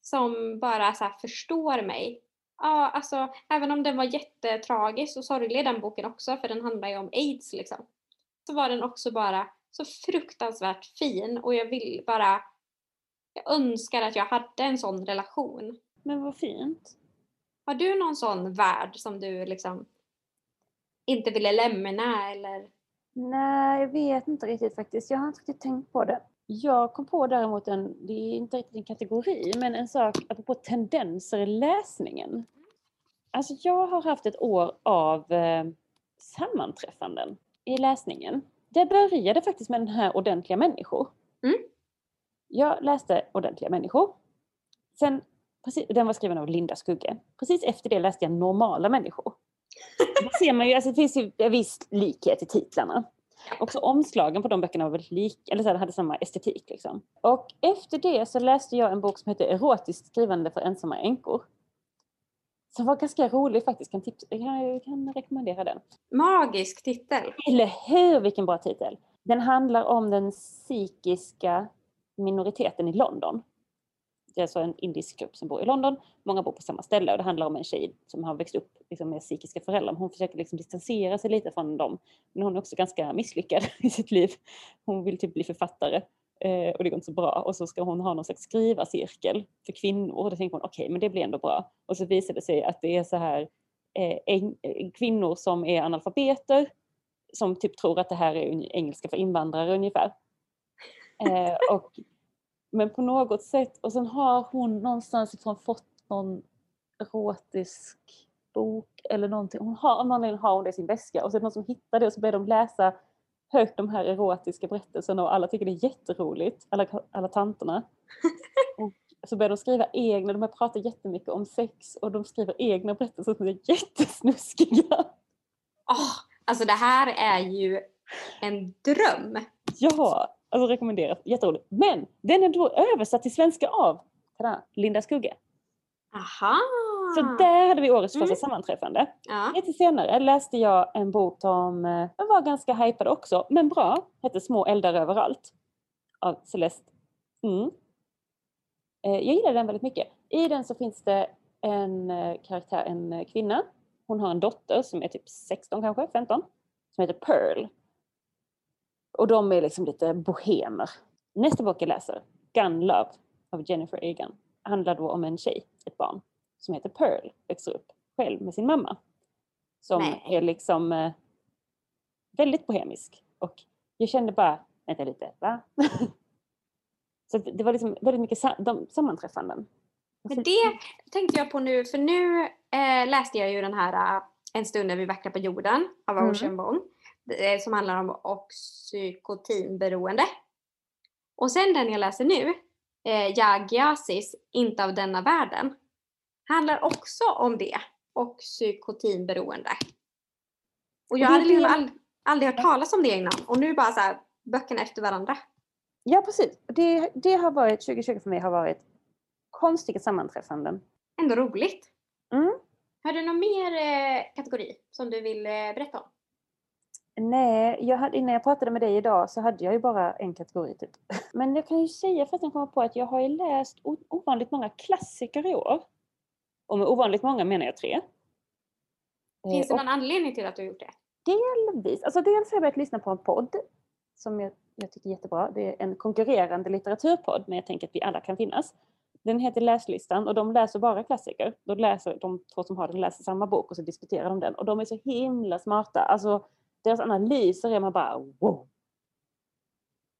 som bara så förstår mig. Ja, alltså även om den var jättetragisk och sorglig den boken också för den handlar ju om aids liksom. Så var den också bara så fruktansvärt fin och jag vill bara jag önskar att jag hade en sån relation. Men vad fint. Har du någon sån värld som du liksom inte ville lämna eller? Nej, jag vet inte riktigt faktiskt. Jag har inte riktigt tänkt på det. Jag kom på däremot en, det är inte riktigt en kategori, men en sak apropå tendenser i läsningen. Alltså jag har haft ett år av eh, sammanträffanden i läsningen. Det började faktiskt med den här Ordentliga människor. Mm. Jag läste Ordentliga människor. Sen, precis, den var skriven av Linda Skugge. Precis efter det läste jag Normala människor. Då ser man ju, alltså det finns ju en viss likhet i titlarna. Också omslagen på de böckerna var väldigt lika, eller så hade samma estetik. Liksom. Och efter det så läste jag en bok som heter Erotiskt skrivande för ensamma änkor. Som var ganska rolig faktiskt, kan, tips, kan, kan rekommendera den. Magisk titel! Eller hur, vilken bra titel! Den handlar om den psykiska minoriteten i London. Det är alltså en indisk grupp som bor i London. Många bor på samma ställe och det handlar om en tjej som har växt upp liksom, med psykiska föräldrar. Hon försöker liksom distansera sig lite från dem. Men hon är också ganska misslyckad i sitt liv. Hon vill typ bli författare eh, och det går inte så bra. Och så ska hon ha någon slags skrivarcirkel för kvinnor. Och då tänker hon okej, okay, men det blir ändå bra. Och så visar det sig att det är så här eh, eh kvinnor som är analfabeter som typ tror att det här är engelska för invandrare ungefär. Eh, och men på något sätt, och sen har hon någonstans ifrån fått någon erotisk bok eller någonting. Hon har, någon har hon det i sin väska och så är det någon som hittar det och så börjar de läsa högt de här erotiska berättelserna och alla tycker det är jätteroligt, alla, alla tanterna. Och så börjar de skriva egna, de pratar jättemycket om sex och de skriver egna berättelser som är jättesnuskiga. Oh, alltså det här är ju en dröm! Ja, Alltså rekommenderat, jätteroligt. Men den är då översatt till svenska av tada, Linda Skugge. Aha! Så där hade vi årets första mm. sammanträffande. Ja. Lite senare läste jag en bok som eh, var ganska hypad också, men bra. Hette Små eldar överallt. Av Celeste. Mm. Eh, jag gillar den väldigt mycket. I den så finns det en eh, karaktär, en kvinna. Hon har en dotter som är typ 16 kanske, 15. Som heter Pearl. Och de är liksom lite bohemer. Nästa bok jag läser, Gun Love av Jennifer Egan, handlar då om en tjej, ett barn, som heter Pearl, växer upp själv med sin mamma. Som Nej. är liksom eh, väldigt bohemisk. Och jag kände bara, vänta lite, va? Så det var liksom väldigt mycket de, sammanträffanden. Men det tänkte jag på nu, för nu eh, läste jag ju den här uh, En stund när vi vacklar på jorden av Ocean mm. Eh, som handlar om oxycotinberoende. Och sen den jag läser nu, eh, Yagiasis, Inte av denna världen, handlar också om det, oxycotinberoende. Och jag hade liksom ald aldrig hört talas om det innan och nu bara så här, böckerna efter varandra. Ja precis, det, det har varit, 2020 för mig har varit konstiga sammanträffanden. Ändå roligt. Mm. Har du någon mer eh, kategori som du vill eh, berätta om? Nej, jag hade, innan jag pratade med dig idag så hade jag ju bara en kategori typ. Men jag kan ju säga för att jag kommer på att jag har ju läst ovanligt många klassiker i år. Och med ovanligt många menar jag tre. Eh, Finns det och någon anledning till att du har gjort det? delvis, alltså dels har jag börjat lyssna på en podd som jag, jag tycker är jättebra. Det är en konkurrerande litteraturpodd men jag tänker att vi alla kan finnas. Den heter Läslistan och de läser bara klassiker. De, läser, de två som har den läser samma bok och så diskuterar de den. Och de är så himla smarta. Alltså deras analyser är man bara wow.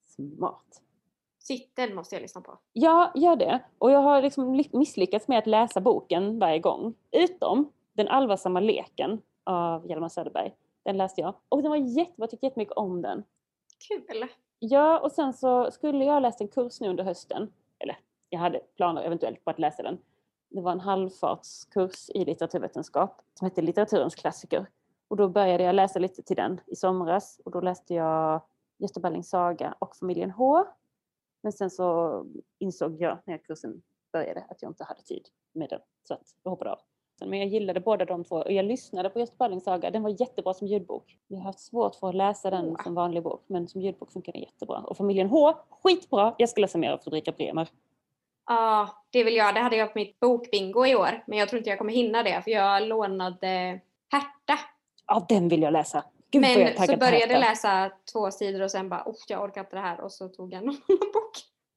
Smart. Shit, den måste jag lyssna på. Ja, gör det. Och jag har liksom li- misslyckats med att läsa boken varje gång. Utom Den allvarsamma leken av Hjalmar Söderberg. Den läste jag. Och den var jättebra, jag tyckte jättemycket om den. Kul! Ja, och sen så skulle jag ha läst en kurs nu under hösten. Eller jag hade planer eventuellt på att läsa den. Det var en halvfartskurs i litteraturvetenskap som hette Litteraturens klassiker. Och då började jag läsa lite till den i somras och då läste jag Gösta Berlings saga och Familjen H. Men sen så insåg jag när kursen började att jag inte hade tid med den så att jag hoppade av. Men jag gillade båda de två och jag lyssnade på Gösta Berlings saga. Den var jättebra som ljudbok. Jag har haft svårt för att läsa den som vanlig bok men som ljudbok funkar den jättebra. Och Familjen H, skitbra! Jag ska läsa mer av Fredrika Bremer. Ja, det vill jag. Det hade jag på mitt bokbingo i år. Men jag tror inte jag kommer hinna det för jag lånade Herta. Ja, den vill jag läsa! Gud vad jag Men så började jag läsa två sidor och sen bara oh, jag orkar inte det här och så tog jag en annan bok.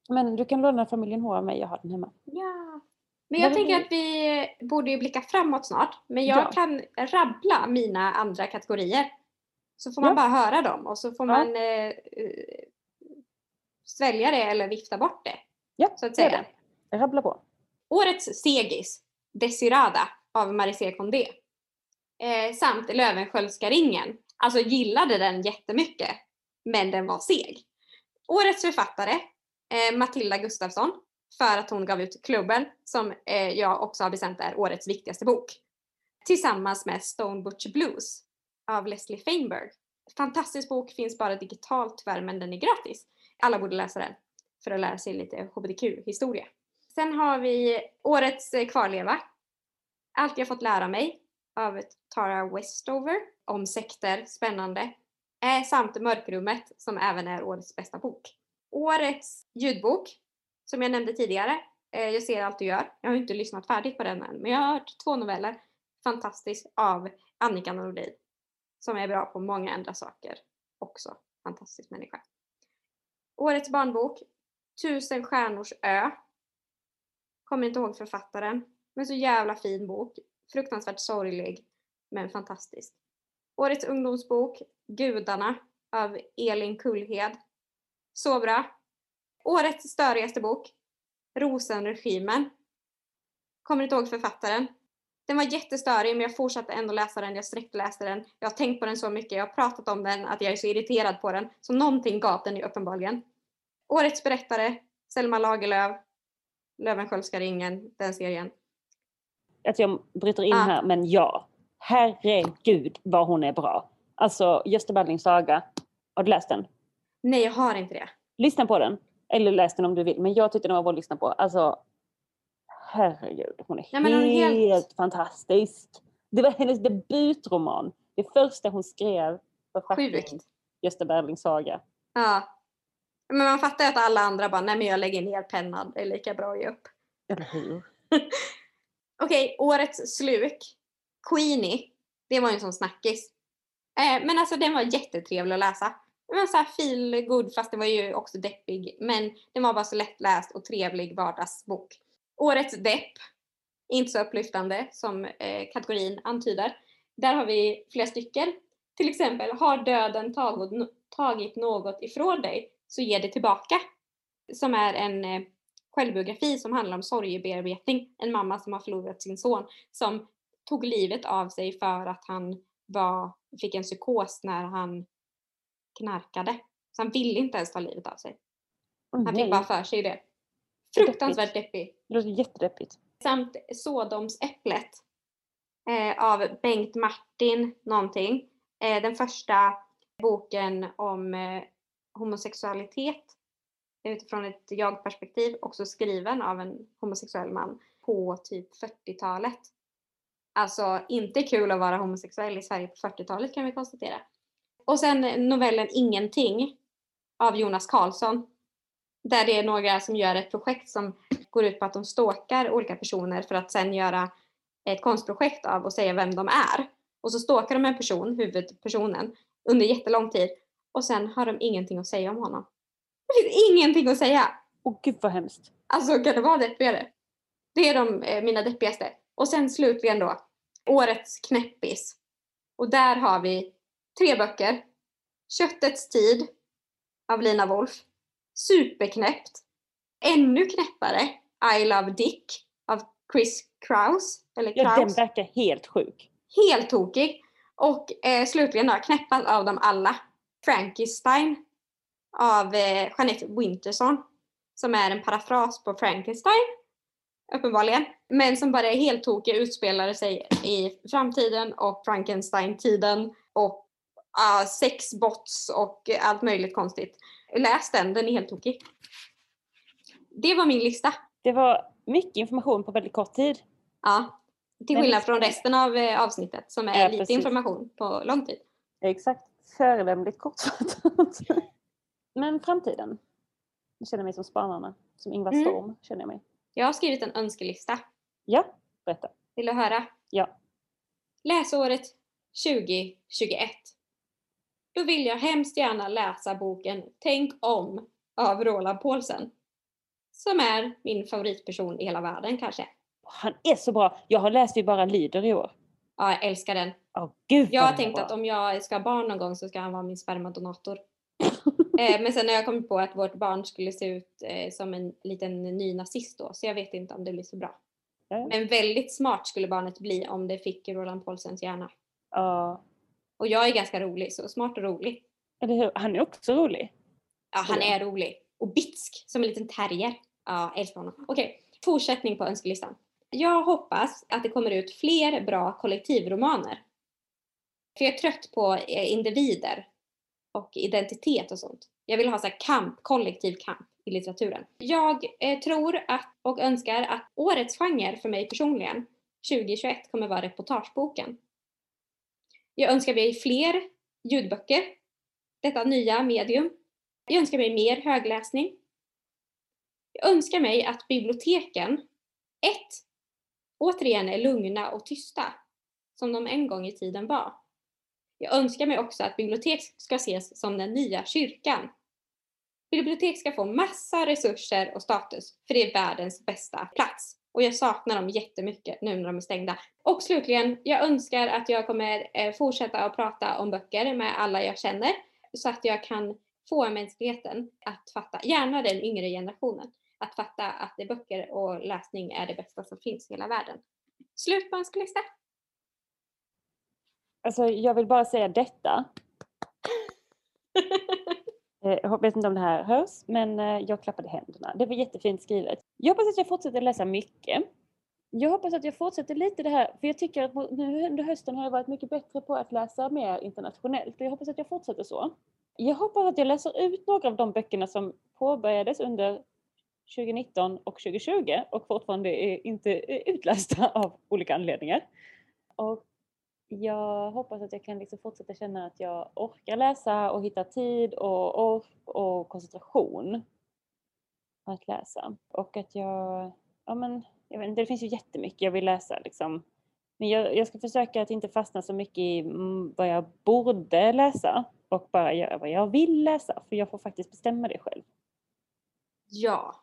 Men du kan låna Familjen H av mig, jag har den hemma. Ja. Men jag tänker att vi borde ju blicka framåt snart. Men jag Ja. kan rabbla mina andra kategorier. Så får man Ja. bara höra dem och så får Ja. man eh, svälja det eller vifta bort det. Ja, Så att säga. det. Rabbla på. Årets segis, Desirada av Marie Condé. Eh, samt Löwenskiöldska ringen. Alltså gillade den jättemycket, men den var seg. Årets författare, eh, Matilda Gustafsson, för att hon gav ut Klubben, som eh, jag också har bestämt är årets viktigaste bok. Tillsammans med Stone Butcher Blues av Leslie Feinberg. Fantastisk bok, finns bara digitalt tyvärr, men den är gratis. Alla borde läsa den för att lära sig lite hbtq-historia. Sen har vi årets eh, kvarleva. Allt jag fått lära mig av Tara Westover om sekter, spännande. Eh, samt Mörkrummet som även är årets bästa bok. Årets ljudbok, som jag nämnde tidigare, eh, Jag ser allt du gör. Jag har ju inte lyssnat färdigt på den än, men jag har hört två noveller. Fantastiskt av Annika Nordin. Som är bra på många andra saker också. Fantastisk människa. Årets barnbok, Tusen stjärnors ö. Kommer inte ihåg författaren. Men så jävla fin bok. Fruktansvärt sorglig, men fantastisk. Årets ungdomsbok, Gudarna av Elin Kullhed. Så bra. Årets störigaste bok, Rosenregimen. Kommer inte ihåg författaren. Den var jättestörig men jag fortsatte ändå läsa den, jag sträckläste den. Jag har tänkt på den så mycket, jag har pratat om den, att jag är så irriterad på den. Så någonting gav den ju uppenbarligen. Årets berättare, Selma Lagerlöf, Löwenskiöldska ringen, den serien. Att jag bryter in här, men ja. Herregud vad hon är bra. Alltså Gösta Berlings saga. Har du läst den? Nej, jag har inte det. Lyssna på den. Eller läs den om du vill. Men jag tyckte den var bra att lyssna på. Alltså, herregud. Hon är Nej, men hon är helt, helt- fantastisk. Det var hennes debutroman. Det första hon skrev var Sjukt. Gösta Berlings saga. Ja. Men man fattar ju att alla andra bara, nej men jag lägger ner pennan, det är lika bra att ge upp. Eller hur? Okej, årets sluk. Queenie. Det var ju en sån snackis. Eh, men alltså den var jättetrevlig att läsa. Den var så här feel good fast den var ju också deppig. Men den var bara så lättläst och trevlig vardagsbok. Årets depp. Inte så upplyftande som eh, kategorin antyder. Där har vi flera stycken. Till exempel, har döden tagit, tagit något ifrån dig så ge det tillbaka. Som är en eh, självbiografi som handlar om sorgebearbetning. En mamma som har förlorat sin son som tog livet av sig för att han var, fick en psykos när han knarkade. Så han ville inte ens ta livet av sig. Han fick bara för sig det. Fruktansvärt deppig. Det låter jättedeppigt. Samt Sodomsäpplet eh, av Bengt Martin någonting. Eh, den första boken om eh, homosexualitet utifrån ett jag-perspektiv, också skriven av en homosexuell man på typ 40-talet. Alltså inte kul att vara homosexuell i Sverige på 40-talet kan vi konstatera. Och sen novellen Ingenting av Jonas Karlsson. Där det är några som gör ett projekt som går ut på att de stalkar olika personer för att sen göra ett konstprojekt av och säga vem de är. Och så stalkar de en person, huvudpersonen, under jättelång tid och sen har de ingenting att säga om honom. Finns ingenting att säga! Åh gud vad hemskt. Alltså kan det vara deppigare? Det är de, eh, mina deppigaste. Och sen slutligen då, årets knäppis. Och där har vi tre böcker. Köttets tid av Lina Wolf. Superknäppt. Ännu knäppare, I Love Dick av Chris Kraus. Eller Ja, den Kraus. verkar helt sjuk. Helt tokig. Och eh, slutligen då, knäppast av dem alla. Frankenstein av eh, Jeanette Winterson. Som är en parafras på Frankenstein. Uppenbarligen. Men som bara är helt tokig, utspelar sig i framtiden och Frankenstein-tiden. Och uh, sexbots och allt möjligt konstigt. Läs den, den är helt tokig. Det var min lista. Det var mycket information på väldigt kort tid. Ja. Till skillnad från resten av eh, avsnittet som är Ja, lite precis. information på lång tid. Exakt. Föredömligt kortfattat. Men framtiden. Jag känner mig som spanarna. Som Ingvar Mm. Storm känner jag mig. Jag har skrivit en önskelista. Ja, berätta. Vill du höra? Ja. Läsåret 2021. Då vill jag hemskt gärna läsa boken Tänk om av Roland Paulsen. Som är min favoritperson i hela världen kanske. Han är så bra. Jag har läst Vi bara lider i år. Ja, jag älskar den. Åh gud Jag har tänkt bra. att om jag ska ha barn någon gång så ska han vara min spermadonator. Eh, men sen har jag kommit på att vårt barn skulle se ut eh, som en liten ny nazist då, så jag vet inte om det blir så bra. Ja. Men väldigt smart skulle barnet bli om det fick Roland Paulsens hjärna. Ja, Och jag är ganska rolig, så smart och rolig. eller hur? Han är också rolig. Ja, han är rolig. Och bitsk, som en liten terrier. Ja, älskar honom. Okej, fortsättning på önskelistan. Jag hoppas att det kommer ut fler bra kollektivromaner. För jag är trött på eh, individer och identitet och sånt. Jag vill ha så här kamp, kollektiv kamp i litteraturen. Jag eh, tror att, och önskar att årets genre för mig personligen 2021 kommer vara reportageboken. Jag önskar mig fler ljudböcker, detta nya medium. Jag önskar mig mer högläsning. Jag önskar mig att biblioteken, ett, återigen är lugna och tysta, som de en gång i tiden var. Jag önskar mig också att bibliotek ska ses som den nya kyrkan. Bibliotek ska få massa resurser och status, för det är världens bästa plats. Och jag saknar dem jättemycket nu när de är stängda. Och slutligen, jag önskar att jag kommer eh, fortsätta att prata om böcker med alla jag känner, så att jag kan få mänskligheten att fatta, gärna den yngre generationen, att fatta att det böcker och läsning är det bästa som finns i hela världen. Slut på önskelista. Alltså jag vill bara säga detta. Eh, Jag vet inte om det här hörs, men eh, jag klappade händerna. Det var jättefint skrivet. Jag hoppas att jag fortsätter läsa mycket. Jag hoppas att jag fortsätter lite det här, för jag tycker att nu under hösten har jag varit mycket bättre på att läsa mer internationellt. Och jag hoppas att jag fortsätter så. Jag hoppas att jag läser ut några av de böckerna som påbörjades under 2019 och 2020 och fortfarande är inte är utlästa av olika anledningar. Och jag hoppas att jag kan liksom fortsätta känna att jag orkar läsa och hitta tid och ork och koncentration att läsa. Och att jag, ja men, jag vet inte, det finns ju jättemycket jag vill läsa liksom. Men jag, jag ska försöka att inte fastna så mycket i mm, vad jag borde läsa och bara göra vad jag vill läsa. För jag får faktiskt bestämma det själv. Ja.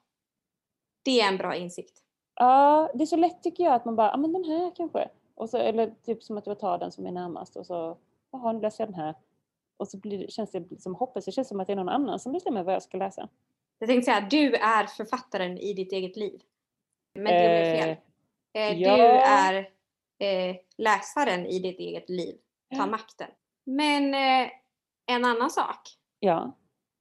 Det är en bra insikt. Ja, det är så lätt tycker jag att man bara, ja men den här kanske. Och så, eller typ som att jag tar den som är närmast och så, jaha nu läser jag den här. Och så blir känns det liksom hopplöst. Det känns som att det är någon annan som bestämmer vad jag ska läsa. Jag tänkte säga, du är författaren i ditt eget liv. Men det blev fel. Eh, ja. Du är eh, läsaren i ditt eget liv. Ta Ja. makten. Men eh, en annan sak. Ja.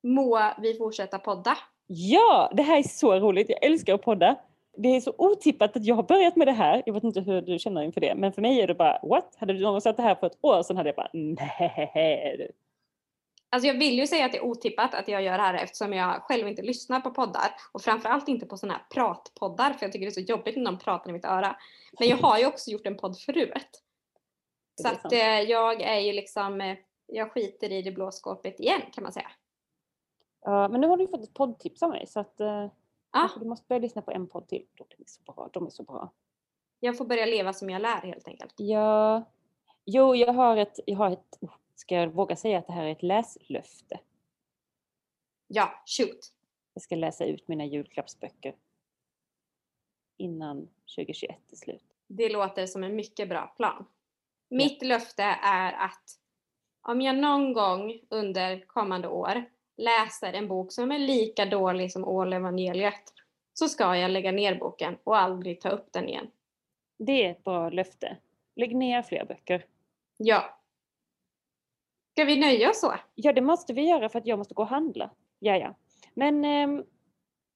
Må vi fortsätta podda? Ja, det här är så roligt. Jag älskar att podda. Det är så otippat att jag har börjat med det här. Jag vet inte hur du känner inför det. Men för mig är det bara, what? Hade du någon sagt det här för ett år sedan hade jag bara, nej. Alltså jag vill ju säga att det är otippat att jag gör det här eftersom jag själv inte lyssnar på poddar. Och framförallt inte på sådana här pratpoddar för jag tycker det är så jobbigt när någon pratar i mitt öra. Men jag har ju också gjort en podd förut. Så att eh, jag är ju liksom, eh, jag skiter i det blå skåpet igen kan man säga. Ja, men nu har du fått ett poddtips av mig så att eh, Ja, du måste börja lyssna på en podd till. De är så bra. De är så bra. jag får börja leva som jag lär helt enkelt. Ja, jo, jag har ett, jag har ett, oh, ska jag våga säga att det här är ett läslöfte? Ja, shoot. Jag ska läsa ut mina julklappsböcker innan 2021 är slut. Det låter som en mycket bra plan. Mitt löfte är att om jag någon gång under kommande år läser en bok som är lika dålig som Ålevangeliet så ska jag lägga ner boken och aldrig ta upp den igen. Det är ett bra löfte. Lägg ner fler böcker. Ja. Ska vi nöja oss så? Ja, det måste vi göra för att jag måste gå och handla. Ja, ja. Men ehm,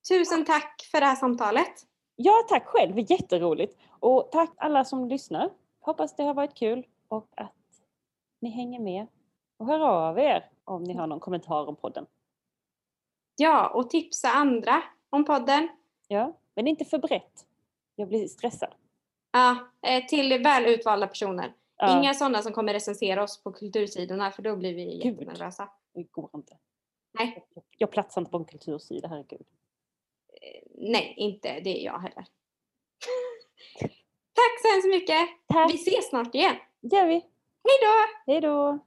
Tusen tack för det här samtalet. ja, tack själv. Jätteroligt. Och tack alla som lyssnar. Hoppas det har varit kul och att ni hänger med. Och hör av er om ni har någon kommentar om podden. Ja, och tipsa andra om podden. Ja, men inte för brett. Jag blir stressad. Ja, eh, till väl utvalda personer. Ja, Inga sådana som kommer recensera oss på kultursidorna för då blir vi Gud. jättenervösa. Det går inte. Nej. Jag, jag platsar inte på en kultursida, herregud. Nej, inte det är jag heller. Tack så hemskt mycket! Tack! Vi ses snart igen. Det gör vi. Hej då! Hej då!